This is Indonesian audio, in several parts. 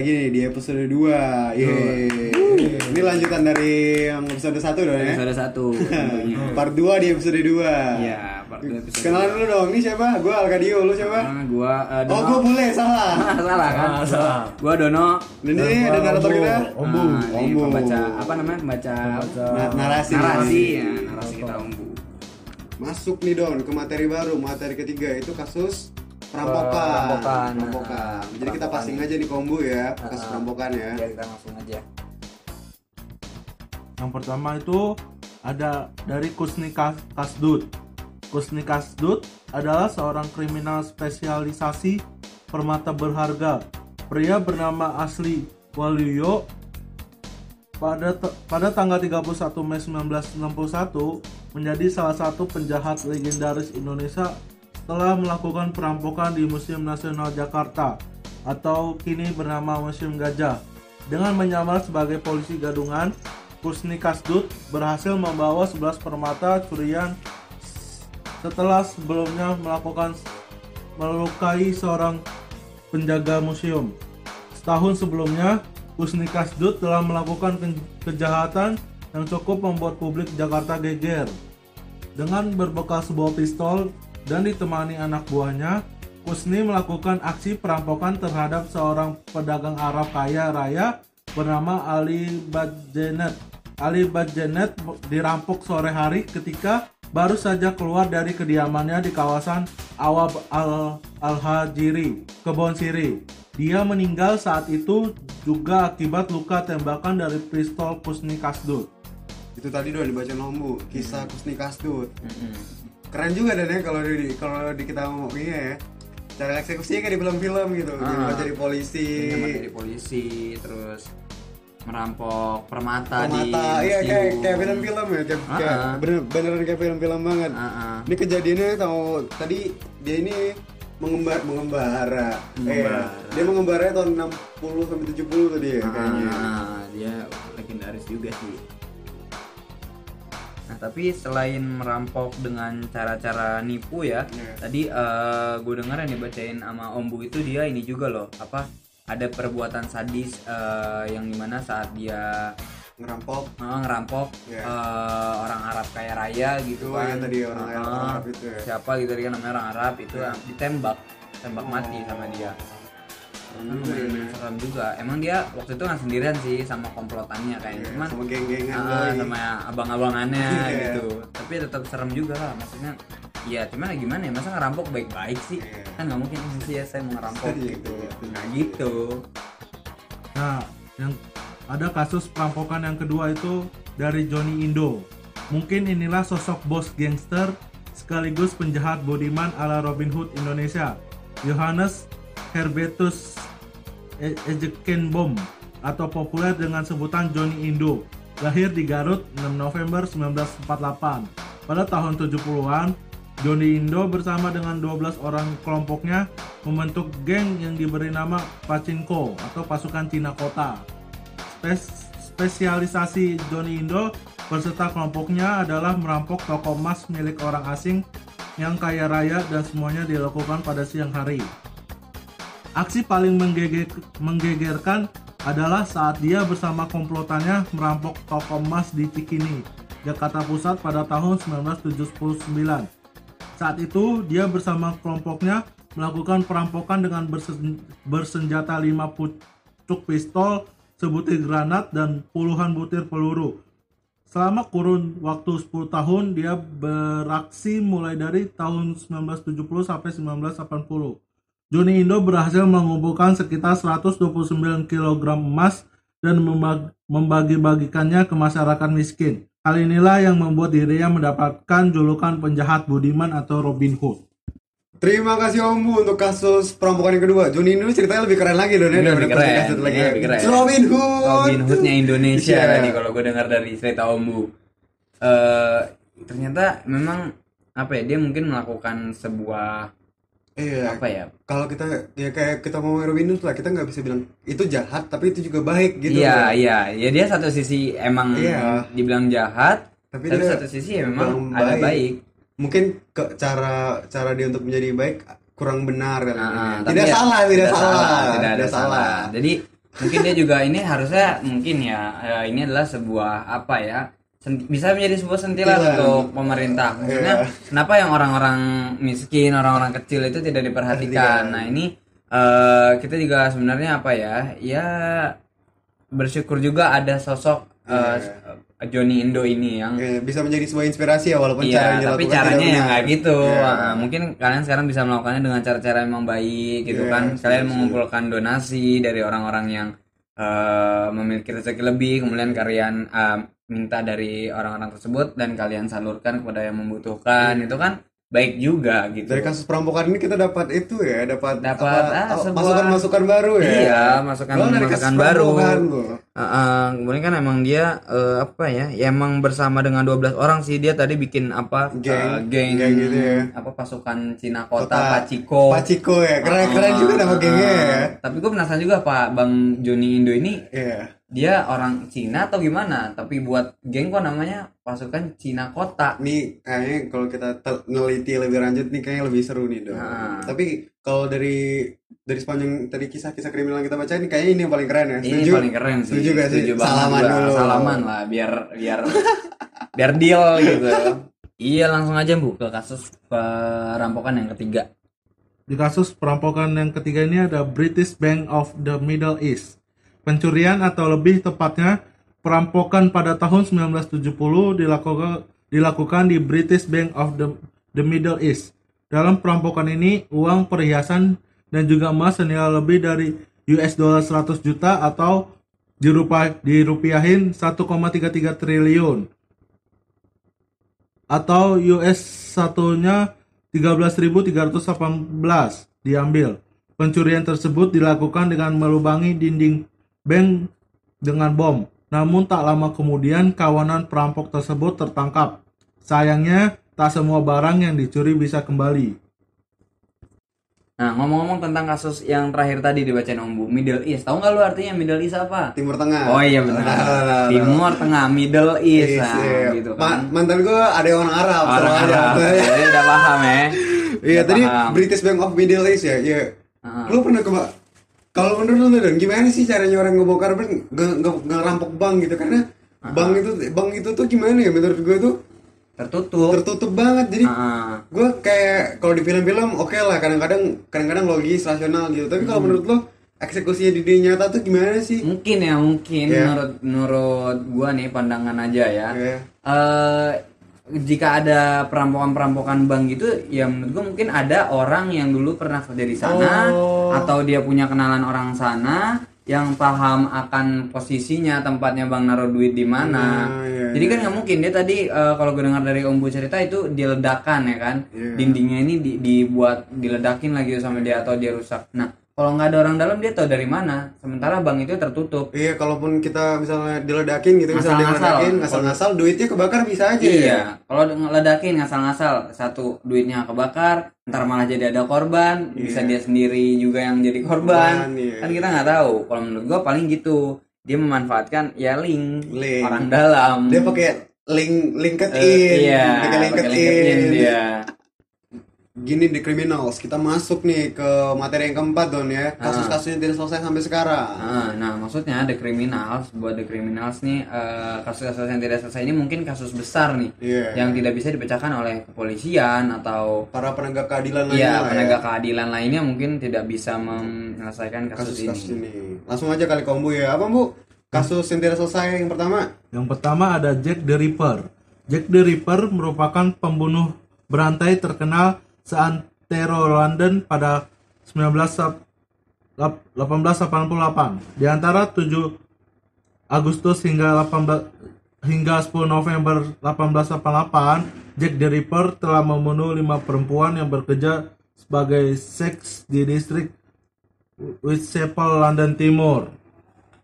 lagi nih di episode 2 Yeay Ini lanjutan dari yang episode 1 dong ya Episode satu tentunya. Part 2 di episode 2 Iya, part dua episode. Kenalan dulu dong, ini siapa? Gue Alkadio, lu siapa? Ah, gua Oh Dono. gue boleh, salah Ah, salah kan? Salah, salah. Gua Dono. Dan ini ada narator kita Ombu. Ah, ini Ombu. pembaca apa namanya? Pembaca Na- narasi. narasi ya, narasi kita Ombu. Masuk nih Don ke materi baru, materi ketiga itu kasus perampokan perampokan. Perampokan. Jadi kita passing aja nih kombu ya, kasus perampokan ya Ya kita langsung aja. Yang pertama itu ada dari Kusni Kas- Kasdut. Kusni Kasdut adalah seorang kriminal spesialisasi permata berharga. Pria bernama asli Waluyo pada pada tanggal 31 Mei 1961 menjadi salah satu penjahat legendaris Indonesia setelah melakukan perampokan di Museum Nasional Jakarta atau kini bernama Museum Gajah. Dengan menyamar sebagai polisi gadungan, Kusni Kasdut berhasil membawa 11 permata curian setelah sebelumnya melakukan melukai seorang penjaga museum. Setahun sebelumnya, Kusni Kasdut telah melakukan ke- kejahatan yang cukup membuat publik Jakarta geger. Dengan berbekal sebuah pistol dan ditemani anak buahnya, Kusni melakukan aksi perampokan terhadap seorang pedagang Arab kaya raya bernama Ali Badjenet. Ali Badjenet dirampok sore hari ketika baru saja keluar dari kediamannya di kawasan Awab Al Al-Hajiri, Kebon Siri. Dia meninggal saat itu juga akibat luka tembakan dari pistol Kusni Kasdut. Itu tadi udah dibaca nombu, kisah Hmm. Kusni Kasdut Keren juga dan ya kalau di kalau di kita ngomongnya ya cara eksekusinya kayak di film-film gitu Ah. jadi jadi polisi jadi polisi, terus merampok permata, di mata iya kayak kayak film-film ya kayak, Ah, kayak ah. bener, beneran kayak film-film banget Ah, ah. ini kejadiannya tahu tadi dia ini mengembar mengembara Mengembara. Eh, dia mengembara tahun 60 sampai 70 tadi ya kayaknya Ah, dia legendaris juga sih. Nah, tapi selain merampok dengan cara-cara nipu ya, Iya. tadi gue dengar yang dibacain sama Ombu itu dia ini juga loh, apa ada perbuatan sadis eh, yang di mana saat dia ngerampok eh, ngerampok Iya. eh, orang Arab kaya raya gitu Itu kan. yang tadi orang Ah, Arab- orang Arab itu ya. Siapa gitu kan namanya orang Arab itu Iya. ditembak, tembak Oh. mati sama dia. Serem juga Hmm, juga. Emang dia waktu itu nggak sendirian sih sama komplotannya kayaknya. Iya, Cuman sama geng-gengan doi. sama abang-abangannya Iya. gitu. Tapi tetap serem juga lah. Maksudnya ya cuman ya gimana ya masa ngerampok baik-baik sih Iya. kan nggak mungkin sih ya saya mau ngerampok Iya, gitu nah gitu Nah, yang ada kasus perampokan yang kedua itu dari Johnny Indo. Mungkin inilah sosok bos gangster sekaligus penjahat bodiman ala Robin Hood Indonesia. Johannes Herbetus E- Ejekenbom atau populer dengan sebutan Johnny Indo. Lahir di Garut 6 November 1948. Pada tahun 70-an, Johnny Indo bersama dengan 12 orang kelompoknya membentuk geng yang diberi nama Pachinko atau pasukan Cina Kota. Spes- spesialisasi Johnny Indo beserta kelompoknya adalah merampok toko emas milik orang asing yang kaya raya dan semuanya dilakukan pada siang hari. Aksi paling menggege- menggegerkan adalah saat dia bersama komplotannya merampok toko emas di Cikini, Jakarta Pusat pada tahun 1979. Saat itu, dia bersama kelompoknya melakukan perampokan dengan bersen- bersenjata 5 pucuk pistol, sebutir granat, dan puluhan butir peluru. Selama kurun waktu 10 tahun, dia beraksi mulai dari tahun 1970 sampai 1980. Johnny Indo berhasil mengumpulkan sekitar 129 kg emas dan membag- membagi-bagikannya ke masyarakat miskin. Hal inilah yang membuat dirinya mendapatkan julukan penjahat budiman atau Robin Hood. Terima kasih Om Bu untuk kasus perampokan yang kedua. Joni ini ceritanya lebih keren lagi dong ya daripada lebih keren, lagi. ini lebih keren. Robin Hood. Robin Hoodnya Indonesia Iya. tadi kalau gue dengar dari cerita Ombu eh ternyata memang apa ya dia mungkin melakukan sebuah Iya. apa ya Kalau kita ya kayak kita mau Hood lah, kita nggak bisa bilang itu jahat tapi itu juga baik gitu. iya iya ya dia satu sisi emang Iya. dibilang jahat Tapi tapi, dia satu sisi ya memang memang ada baik. baik Mungkin ke cara cara dia untuk menjadi baik kurang benar Ah, ini. tapi tidak ya, salah tidak, salah tidak ada salah. Jadi mungkin dia juga ini harusnya mungkin ya eh, ini adalah sebuah apa ya bisa menjadi sebuah sentilan Sentilan. untuk pemerintah. Maksudnya Iya. kenapa yang orang-orang miskin, orang-orang kecil itu tidak diperhatikan? Perhatikan. Nah ini eh, kita juga sebenarnya apa ya? Ya bersyukur juga ada sosok eh, Johnny Indo ini yang Eh, bisa menjadi sebuah inspirasi ya walaupun cara Iya, yang tapi caranya yang kayak gitu. Iya. Ah, mungkin kalian sekarang bisa melakukannya dengan cara-cara yang memang baik gitu Iya, kan. Kalian setuju. mengumpulkan donasi dari orang-orang yang eh, memiliki rezeki lebih, kemudian kalian eh, minta dari orang-orang tersebut dan kalian salurkan kepada yang membutuhkan. Itu kan baik juga gitu. Dari kasus perampokan ini kita dapat itu ya, dapat Dapat, apa, ah, sebuah- masukan-masukan baru ya. Iya, masukan Oh, masukan baru. Uh, uh, kemudian kan emang dia uh, apa ya? Ya emang bersama dengan 12 orang sih dia tadi bikin apa? Geng, uh, geng, geng gitu ya. Apa pasukan Cina Kota, Kota Paciko. Paciko ya, keren Uh, keren juga nama uh, gengnya ya. Tapi gue penasaran juga Pak Bang Joni Indo ini Iya. Dia orang Cina atau gimana? Tapi buat geng kok namanya pasukan Cina Kota. Ini kayaknya kalau kita neliti lebih lanjut nih kayaknya lebih seru nih dong. Nah. Tapi kalau dari dari sepanjang tadi kisah-kisah kriminal yang kita baca ini kayaknya ini yang paling keren ya. Ini Setuju? paling keren sih. Setuju gak sih? banget Salaman gua. dulu. Salaman lah biar biar biar deal gitu. Iya langsung aja Bu ke kasus perampokan yang ketiga. Di kasus perampokan yang ketiga ini ada British Bank of the Middle East. Pencurian atau lebih tepatnya perampokan pada tahun 1970 dilakukan dilakukan di British Bank of the, the Middle East. Dalam perampokan ini, uang perhiasan dan juga emas senilai lebih dari US dollar 100 juta atau dirupa, dirupiahin 1,33 triliun atau US satunya 13.318 diambil. Pencurian tersebut dilakukan dengan melubangi dinding bank dengan bom. Namun tak lama kemudian kawanan perampok tersebut tertangkap. Sayangnya tak semua barang yang dicuri bisa kembali. Nah ngomong-ngomong tentang kasus yang terakhir tadi dibacain Om Bu, Middle East. Tahu nggak lu artinya Middle East apa? Timur Tengah. Oh iya benar. Ah, Timur Tengah, Middle East, Iya, nah, iya. gitu Ma- kan. mantan gue ada orang Arab, Orang. Arab. Jadi udah paham ya. Iya tadi paham. British Bank of Middle East ya. Iya. Ah. Lu pernah ke kalau menurut lu Dan gimana sih caranya orang ngebongkar bank nge- nge- ngerampok bank gitu karena bank itu bank itu tuh gimana ya? Menurut gue tuh Tertutup. tertutup banget. Jadi Ah, gue kayak kalau di film-film oke lah kadang-kadang kadang-kadang logis rasional gitu. Tapi kalau menurut lo eksekusinya di dunia nyata tuh gimana sih? Mungkin ya mungkin. Iya. menurut menurut gua nih pandangan aja ya. Iya. Eh, jika ada perampokan-perampokan bank gitu ya menurut gua mungkin ada orang yang dulu pernah kerja di sana Oh. atau dia punya kenalan orang sana yang paham akan posisinya tempatnya bang naruh duit di mana. Ah, iya, Jadi iya. kan nggak mungkin dia tadi eh, kalau gue dengar dari Om Bu cerita itu diledakan ya kan. Iya. Dindingnya ini di- dibuat diledakin lagi sama dia atau dia rusak. Nah, kalau nggak ada orang dalam dia tahu dari mana. Sementara bank itu tertutup. iya kalaupun kita misalnya diledakin gitu misalnya Ngasal-ngasal. diledakin ngasal-ngasal duitnya kebakar bisa aja ya Iya, kalau ngeledakin ngasal-ngasal satu duitnya kebakar, ntar malah jadi ada korban, bisa dia sendiri juga yang jadi korban. Korban, iya. Kan kita nggak tahu. Kalau menurut gua paling gitu. Dia memanfaatkan ya link, Link. orang dalam. dia pakai link LinkedIn Eh, iya, pakai pakai LinkedIn, LinkedIn dia. Gini di criminals kita masuk nih ke materi yang keempat don ya kasus-kasusnya tidak selesai sampai sekarang Nah, nah, maksudnya The Criminals, buat The Criminals nih eh, kasus-kasus yang tidak selesai ini mungkin kasus besar nih Iya. yang tidak bisa dipecahkan oleh kepolisian atau para penegak keadilan lainnya ya penegak keadilan lainnya mungkin tidak bisa menyelesaikan kasus, kasus-kasus ini. ini. Langsung aja kali kombu ya. Apa bu? Kasus yang tidak selesai yang pertama. Yang pertama ada Jack the Ripper. Jack the Ripper merupakan pembunuh berantai terkenal seantero London pada 19 Sep- lap- 1888. Di antara 7 Agustus hingga 18 hingga 10 November 1888, Jack the Ripper telah membunuh lima perempuan yang bekerja sebagai seks di distrik Whitechapel, London Timur.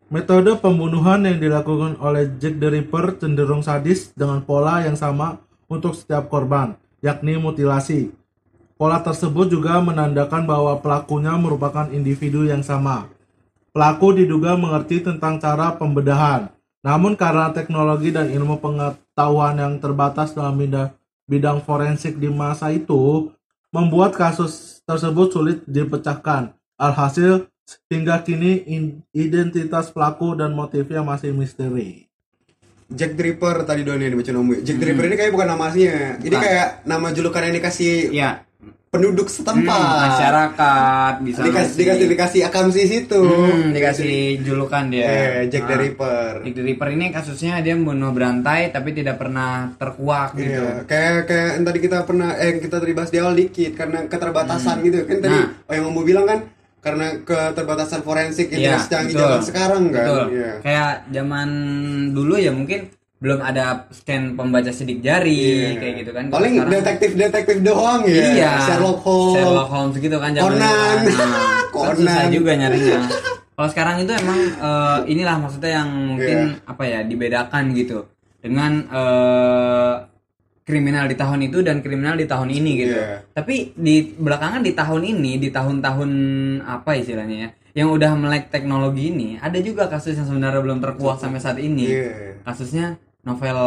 Metode pembunuhan yang dilakukan oleh Jack the Ripper cenderung sadis dengan pola yang sama untuk setiap korban, yakni mutilasi. Pola tersebut juga menandakan bahwa pelakunya merupakan individu yang sama. Pelaku diduga mengerti tentang cara pembedahan, namun karena teknologi dan ilmu pengetahuan yang terbatas dalam bidang, forensik di masa itu, membuat kasus tersebut sulit dipecahkan. Alhasil, hingga kini in- identitas pelaku dan motifnya masih misteri. Jack the Ripper tadi Don yang dibaca Nomu. Jack the Ripper ini kayak bukan nama aslinya. Ini kayak nama julukan yang dikasih Iya. penduduk Hmm, setempat. masyarakat bisa Dikasih dikasih dikasih akamsi situ. Hmm, dikasih julukan dia. Eh, Jack the Ah. Ripper. Jack the Ripper ini kasusnya dia membunuh berantai tapi tidak pernah terkuak gitu. Iya, kayak kayak yang tadi kita pernah eh kita tadi bahas di awal dikit karena keterbatasan gitu kan tadi Nah. oh yang mau bilang kan karena keterbatasan forensik itu Iya, secanggih zaman sekarang kan. Betul. Iya. Kayak zaman dulu ya mungkin belum ada scan pembaca sidik jari Iya. kayak gitu kan. Paling sekarang- detektif-detektif doang ya. Iya. Sherlock Holmes. Sherlock Holmes gitu kan zaman Conan. Nah, Conan. susah juga nyarinya. Kalau sekarang itu emang eh, inilah maksudnya yang mungkin Iya. apa ya dibedakan gitu dengan eh, kriminal di tahun itu dan kriminal di tahun ini gitu. Iya. Tapi di belakangan di tahun ini di tahun-tahun apa istilahnya ya yang udah melek teknologi ini ada juga kasus yang sebenarnya belum terkuak sampai saat ini. Iya. Kasusnya novel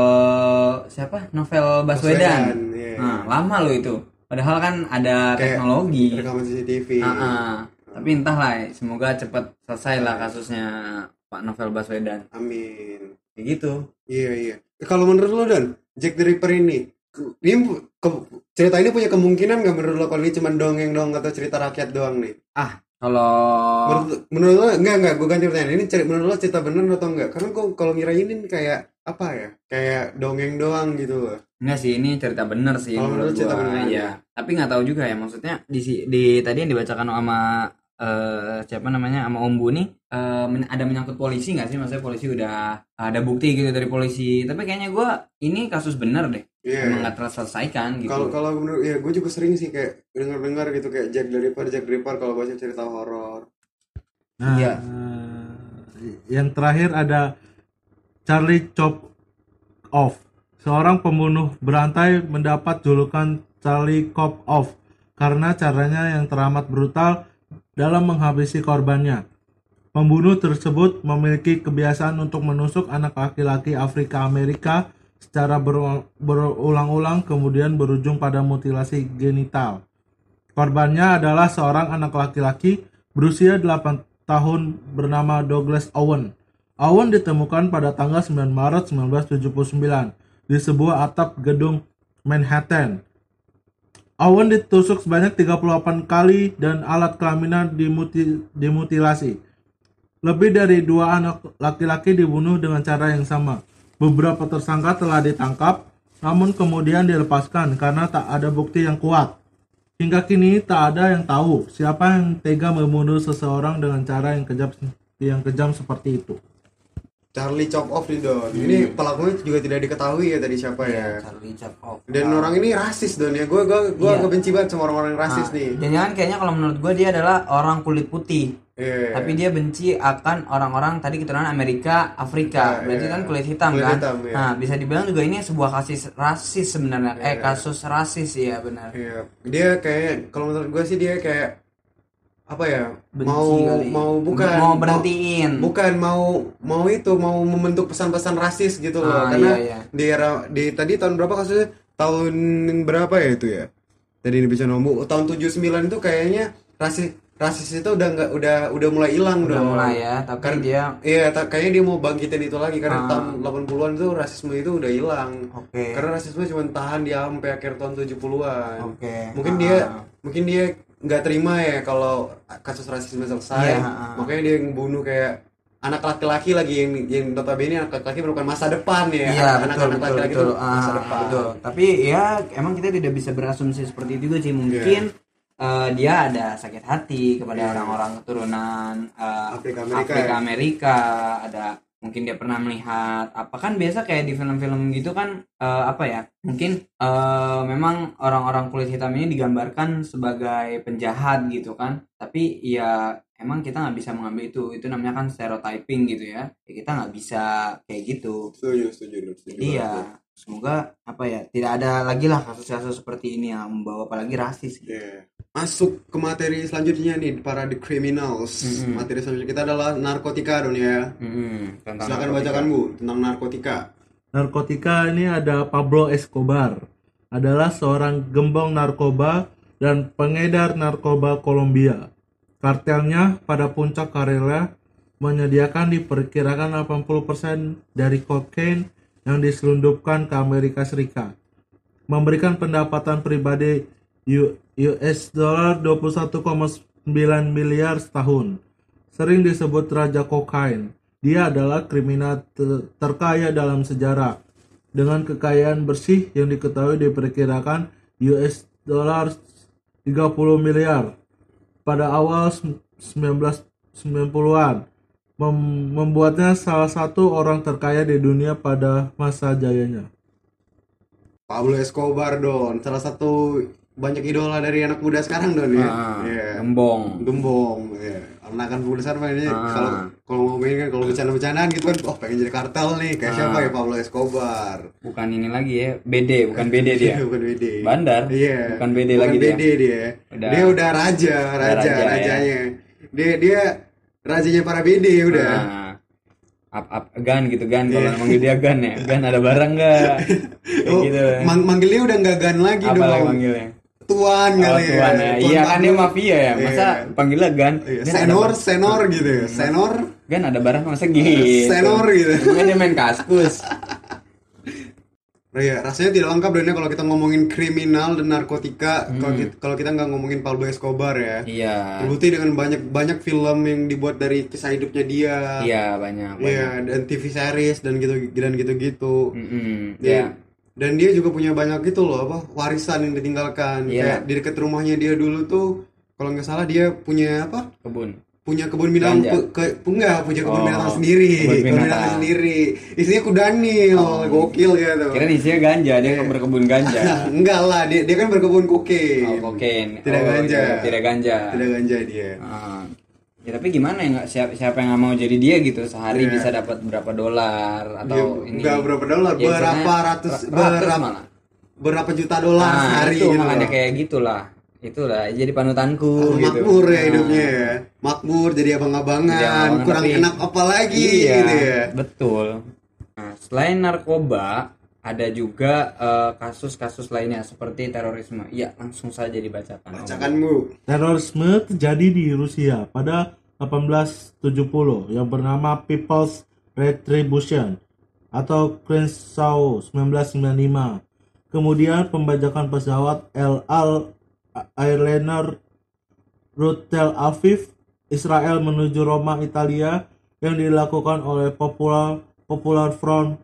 siapa? Novel Baswedan. Baswedan, iya. Nah, lama loh itu. Padahal kan ada Kayak teknologi. Rekaman CCTV. Ah, ah. Tapi entahlah, semoga cepat selesai lah kasusnya Pak Novel Baswedan. Amin. Kayak gitu. Iya iya. Kalau menurut lo Dan, Jack the Ripper ini, ini ke- cerita ini punya kemungkinan nggak menurut lo kalau ini cuma dongeng doang atau cerita rakyat doang nih? Ah, kalau Menurut, menurut lo enggak enggak gue ganti pertanyaan ini ceri- menurut lo cerita bener atau enggak? Karena kok kalau ngirainin kayak apa ya? Kayak dongeng doang gitu loh. enggak sih ini cerita bener sih Kalau menurut menurut cerita gua. bener, ya. Tapi nggak tahu juga ya maksudnya di di tadi yang dibacakan sama eh, siapa namanya sama Om Bu nih eh, men- ada menyangkut polisi nggak sih maksudnya polisi udah ada bukti gitu dari polisi tapi kayaknya gua ini kasus bener deh Iya. emang nggak terselesaikan gitu Kalau kalau menurut ya gue juga sering sih kayak dengar-dengar gitu kayak Jack the Ripper, Jack the Ripper kalau baca cerita horor. Nah, Iya. yang terakhir ada Charlie Chop Off. Seorang pembunuh berantai mendapat julukan Charlie Cop Off karena caranya yang teramat brutal dalam menghabisi korbannya. Pembunuh tersebut memiliki kebiasaan untuk menusuk anak laki-laki Afrika Amerika secara beru- berulang-ulang kemudian berujung pada mutilasi genital. Korbannya adalah seorang anak laki-laki berusia 8 tahun bernama Douglas Owen. Owen ditemukan pada tanggal 9 Maret 1979 di sebuah atap gedung Manhattan. Owen ditusuk sebanyak 38 kali dan alat kelaminan dimuti- dimutilasi. Lebih dari dua anak laki-laki dibunuh dengan cara yang sama. Beberapa tersangka telah ditangkap, namun kemudian dilepaskan karena tak ada bukti yang kuat. Hingga kini tak ada yang tahu siapa yang tega membunuh seseorang dengan cara yang kejam yang kejam seperti itu. Charlie Chop Off nih Don. Ini pelakunya juga tidak diketahui ya tadi siapa ya. Charlie Chaplin Dan orang ini rasis Don ya. Gue gue gue Iya. agak benci banget sama orang-orang yang rasis Nah, nih. Jangan kayaknya kalau menurut gue dia adalah orang kulit putih. Iya. Tapi dia benci akan orang-orang tadi keturunan Amerika, Afrika. Iya, Berarti iya. kan kulit hitam Kulit kan. hitam, iya. Nah, bisa dibilang juga ini sebuah kasus rasis sebenarnya. Eh, Iya. kasus rasis ya benar. Iya, dia kayak kalau menurut gue sih dia kayak apa ya? Benci mau kali. mau bukan mau berhentiin. bukan mau mau itu mau membentuk pesan-pesan rasis gitu loh. Ah, Karena iya, iya. di era di tadi tahun berapa kasusnya? Tahun berapa ya itu ya? Tadi ini bisa nombor tahun 79 itu kayaknya rasis rasis itu udah nggak udah udah mulai hilang Udah dong. mulai ya, tapi Karena- dia Iya, ta- kayaknya dia mau bangkitin itu lagi karena Ah. tahun 80-an itu rasisme itu udah hilang. Oke. Karena rasisme cuma tahan di sampai akhir tahun 70-an. Oke. Mungkin Ah. dia mungkin dia nggak terima ya kalau kasus rasisme selesai. Iya, ah. Makanya dia ngebunuh kayak anak laki-laki laki yang yang notabene anak laki-laki merupakan masa depan ya. Iya anak betul anak betul laki-laki betul. itu masa Ah, depan. betul. Tapi ya emang kita tidak bisa berasumsi seperti itu juga sih. Mungkin eh, dia ada sakit hati kepada Iya. orang-orang keturunan eh, Afrika Amerika Afrika ya. Amerika. Ada mungkin dia pernah melihat apa kan biasa kayak di film-film gitu kan eh, apa ya? Mungkin eh, memang orang-orang kulit hitam ini digambarkan sebagai penjahat gitu kan. Tapi ya emang kita nggak bisa mengambil itu. Itu namanya kan stereotyping gitu ya. Ya, kita nggak bisa kayak gitu. Setuju, setuju, setuju. Iya, semoga apa ya tidak ada lagi lah kasus-kasus seperti ini yang membawa apalagi rasis. gitu. Iya. Masuk ke materi selanjutnya nih para the criminals. Mm-mm. Materi selanjutnya kita adalah narkotika Don ya. Mm-mm, tentang Silakan narkotika. bacakan Bu tentang narkotika. Narkotika ini ada Pablo Escobar, adalah seorang gembong narkoba dan pengedar narkoba Kolombia. Kartelnya pada puncak karirnya menyediakan diperkirakan 80% dari kokain yang diselundupkan ke Amerika Serikat. Memberikan pendapatan pribadi U- US dollar 21,9 miliar setahun. Sering disebut raja kokain. Dia adalah kriminal te- terkaya dalam sejarah dengan kekayaan bersih yang diketahui diperkirakan US dollar 30 miliar pada awal 1990-an mem- membuatnya salah satu orang terkaya di dunia pada masa jayanya. Pablo Escobar don salah satu banyak idola dari anak muda sekarang don ya Ah, Iya. gembong. Gembong ya karena kan besar mainnya Ah. kalau kalau mau main kan kalau bercanda-bercandaan gitu kan oh pengen jadi kartel nih. Kayak siapa Ah. ya Pablo Escobar? Bukan ini lagi ya BD bukan BD dia. Bukan BD Bandar? iya. Bukan BD Bukan lagi dia? BD dia. Udah- dia udah raja raja raja, ya. rajanya. Dia dia rajanya para BD udah. Nah, up up gan gitu gan kalau Iya. manggil dia gan ya. Gan ada barang nggak? Oh, gitu. mang- manggilnya udah nggak gan lagi apa dong. manggilnya tuan oh kali tuan ya. iya kan dia mafia ya. Masa Iya. panggilnya gan? Iya, Gan senor senor gitu ya. Senor. Gan ada barang masa gitu? Senor gitu. Mungkin dia main kaskus. Nah, ya, rasanya tidak lengkap dan kalau kita ngomongin kriminal dan narkotika, Hmm. kalau kita, kalau kita nggak ngomongin Pablo Escobar ya. iya. Terbukti dengan banyak banyak film yang dibuat dari kisah hidupnya dia. iya banyak Iya, banyak. dan TV series dan gitu dan gitu-gitu. Mm-mm, Dia- ya Dan dia juga punya banyak gitu loh apa warisan yang ditinggalkan. Iya. Kayak di dekat rumahnya dia dulu tuh kalau nggak salah dia punya apa? kebun punya kebun binatang ke, enggak punya kebun Oh, binatang sendiri kebun binatang binatang. sendiri isinya kudanil gokil ya tuh kira isinya ganja dia Iya. berkebun ganja enggak lah dia, dia kan berkebun kokain oh kokain Tidak Oh, ganja. iya, tidak ganja tidak ganja dia Ah. Ya tapi gimana ya nggak siapa siapa yang nggak mau jadi dia gitu sehari Iya. bisa dapat berapa dolar atau Dia- ini? enggak berapa dolar Ya, berapa ratus ra- ratus berapa malah. berapa juta dolar nah, sehari itu gitu makanya loh. kayak gitulah. Itulah jadi panutanku Oh, gitu. makmur ya Nah, hidupnya ya. Makmur jadi abang-abangan abang-abangan, kurang tapi- enak apa lagi iya gitu ya. betul. Nah, selain narkoba ada juga eh, kasus-kasus lainnya seperti terorisme. Iya langsung saja dibacakan. Bacakanmu. Terorisme terjadi di Rusia pada 1870 yang bernama People's Retribution atau Crenshaw 1995. Kemudian pembajakan pesawat El Al Airliner rute Tel Aviv, Israel menuju Roma, Italia yang dilakukan oleh Popular Popular Front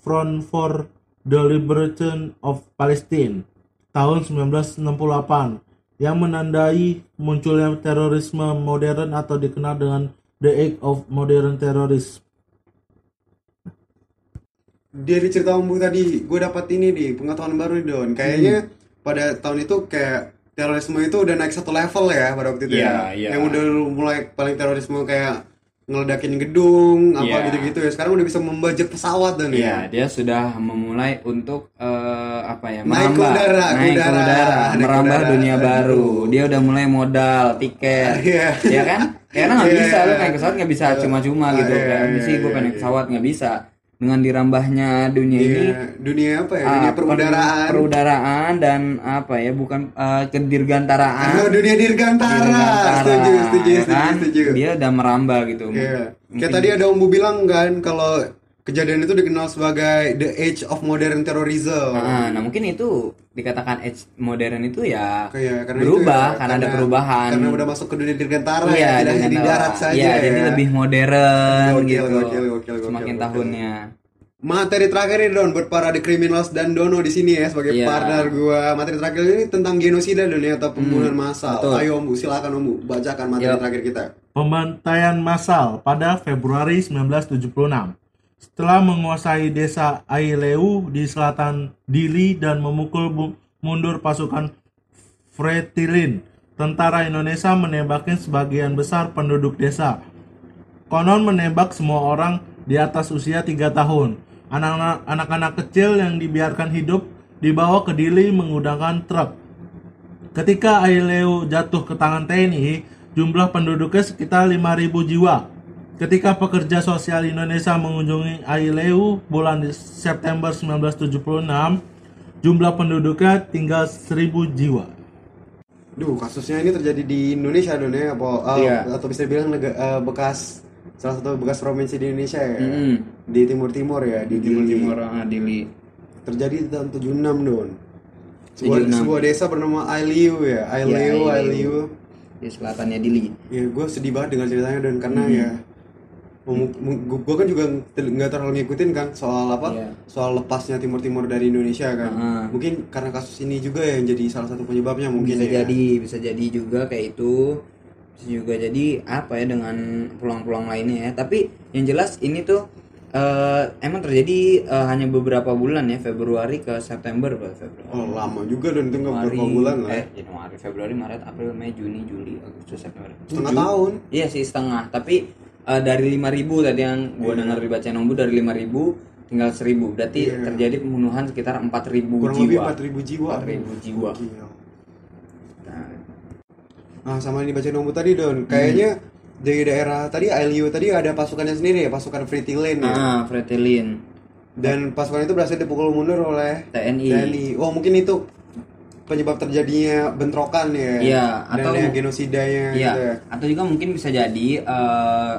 Front for the Liberation of Palestine tahun 1968 yang menandai munculnya terorisme modern atau dikenal dengan The Age of Modern Terrorism. dari cerita Ombu tadi gue dapat ini di pengetahuan baru nih Don kayaknya Hmm. pada tahun itu kayak terorisme itu udah naik satu level ya pada waktu itu Iya, ya iya. yang udah mulai paling terorisme kayak ngeledakin gedung apa Iya. gitu-gitu ya sekarang udah bisa membajak pesawat dan Iya, ya dia sudah memulai untuk eh, apa ya? Naik ke merambah, udara, naik ke udara, udara, naik ke merambah udara. dunia baru. Dia udah mulai modal, tiket, Iya. ya kan? Karena nggak Iya. bisa, lu naik pesawat nggak bisa cuma-cuma gitu. Iya, Kayak iya, sih gue iya, pengen naik iya. pesawat nggak bisa. Dengan dirambahnya dunia ini, Iya, dunia apa ya ah, dunia perudaraan perudaraan dan apa ya? Bukan eh, kedirgantaraan. Oh, dunia dirgantara Dirgantara, setuju setuju ya setuju kan? setuju Dia udah merambah gitu. Mungkin- Kayak tadi ada Ombu bilang kan kalau kejadian itu dikenal sebagai the age of modern terrorism. Nah, nah, mungkin itu dikatakan age modern itu ya Kayak karena berubah itu ya, karena, ada perubahan. Karena udah masuk ke dunia dirgantara iya, ya, tidak di darat saja Iya, ya. jadi lebih modern Gokil, gitu. gokil, gokil, gokil, Semakin gokil. tahunnya. Materi terakhir nih Don buat para The Criminals dan Dono di sini ya sebagai Iya. partner gua. Materi terakhir ini tentang genosida Don ya atau pembunuhan massal. betul. Ayo Ombu, silakan Ombu bacakan materi Yuk. terakhir kita. Pembantaian massal pada Februari 1976. Setelah menguasai desa Aileu di selatan Dili dan memukul mundur pasukan Fretilin, tentara Indonesia menembakin sebagian besar penduduk desa. Konon menembak semua orang di atas usia 3 tahun. Anak-anak kecil yang dibiarkan hidup dibawa ke Dili menggunakan truk. Ketika Aileu jatuh ke tangan TNI, jumlah penduduknya sekitar 5.000 jiwa. Ketika pekerja sosial Indonesia mengunjungi Aileu bulan September 1976, jumlah penduduknya tinggal 1.000 jiwa. Duh, kasusnya ini terjadi di Indonesia don ya, apa uh, Iya. atau bisa dibilang nega- uh, bekas salah satu bekas provinsi di Indonesia ya. Mm-mm. Di timur-timur ya, di, di timur timur ah, Dili Terjadi di tahun 76 don. Sebuah, 76. sebuah desa bernama Ailiu ya, Ailiu, Ailiu. Ailiu. di selatannya Dili Ya, gue sedih banget dengar ceritanya don karena Hmm. ya gue kan juga nggak terlalu ngikutin kan soal apa Iya. soal lepasnya timur timur dari Indonesia kan. Heeh. mungkin karena kasus ini juga yang jadi salah satu penyebabnya mungkin bisa ya. jadi bisa jadi juga kayak itu. Bisa juga jadi apa ya dengan peluang-peluang lainnya ya. Tapi yang jelas ini tuh eh, emang terjadi eh, hanya beberapa bulan ya Februari ke September Pak. Februari. Oh lama juga don itu nggak beberapa bulan lah. Eh Januari Februari Maret April Mei Juni Juli Agustus September. Setengah tahun? Iya sih setengah. Tapi eh, dari 5000 tadi yang gua dengar dibaca nombu dari 5000 tinggal 1000 berarti Iya. terjadi pembunuhan sekitar 4000 kurang jiwa lebih 4000 jiwa 4000 jiwa Gila. Nah, Nah, sama yang dibaca nomor tadi Don, kayaknya dari daerah tadi Ailiu tadi ada pasukannya sendiri ya, pasukan Pretty Lane ya. Ah, Fretilin Dan pasukan itu berhasil dipukul mundur oleh TNI. TNI. Oh, mungkin itu penyebab terjadinya bentrokan ya. Iya, dan atau- ya genosidanya Iya, gitu ya. atau juga mungkin bisa jadi eh,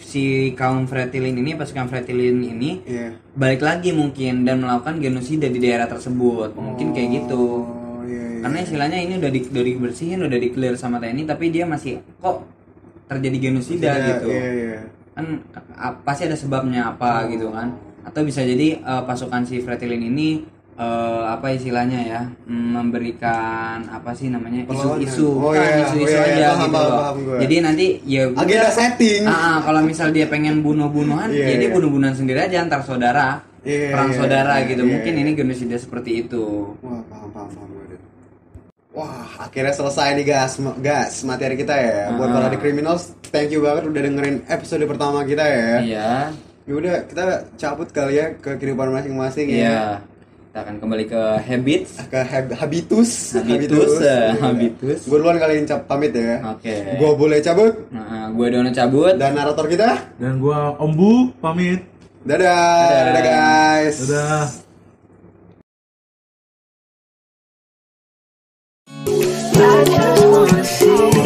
si kaum Fretilin ini, pasukan Fretilin ini Iya. balik lagi mungkin dan melakukan genosida di daerah tersebut. Mungkin kayak gitu. Oh, iya, iya. Karena istilahnya ini udah di, udah dibersihin, udah di clear sama TNI, tapi dia masih kok terjadi genosida Iya, gitu. Iya, iya. Kan a- pasti ada sebabnya apa Oh. gitu kan. Atau bisa jadi eh, pasukan si Fretilin ini eh, apa istilahnya ya memberikan apa sih namanya isu-isu Oh, iya. isu-isu Oh, iya, iya. aja Paham, gitu paham, loh. paham jadi nanti ya Agenda setting. ah, kalau misal dia pengen bunuh-bunuhan Iya, ya dia iya. bunuh-bunuhan sendiri aja antar saudara Iya, perang iya, saudara iya, gitu iya, mungkin iya. ini genosida seperti itu Wah, paham, paham, paham. Wah, akhirnya selesai nih gas, gas materi kita ya. Buat Ah. para The Criminals, thank you banget udah dengerin episode pertama kita ya. iya Ya udah, kita cabut kali ya ke kehidupan masing-masing ya. Kita akan kembali ke habits Ke hab- habitus. Habitus, eh, habitus. Gue duluan kali ini cap pamit ya. oke Gue boleh cabut nah, gue Dono cabut dan narator kita. Dan gua Ombu pamit. Dadah, Dadah. dadah guys. Dadah. I just wanna see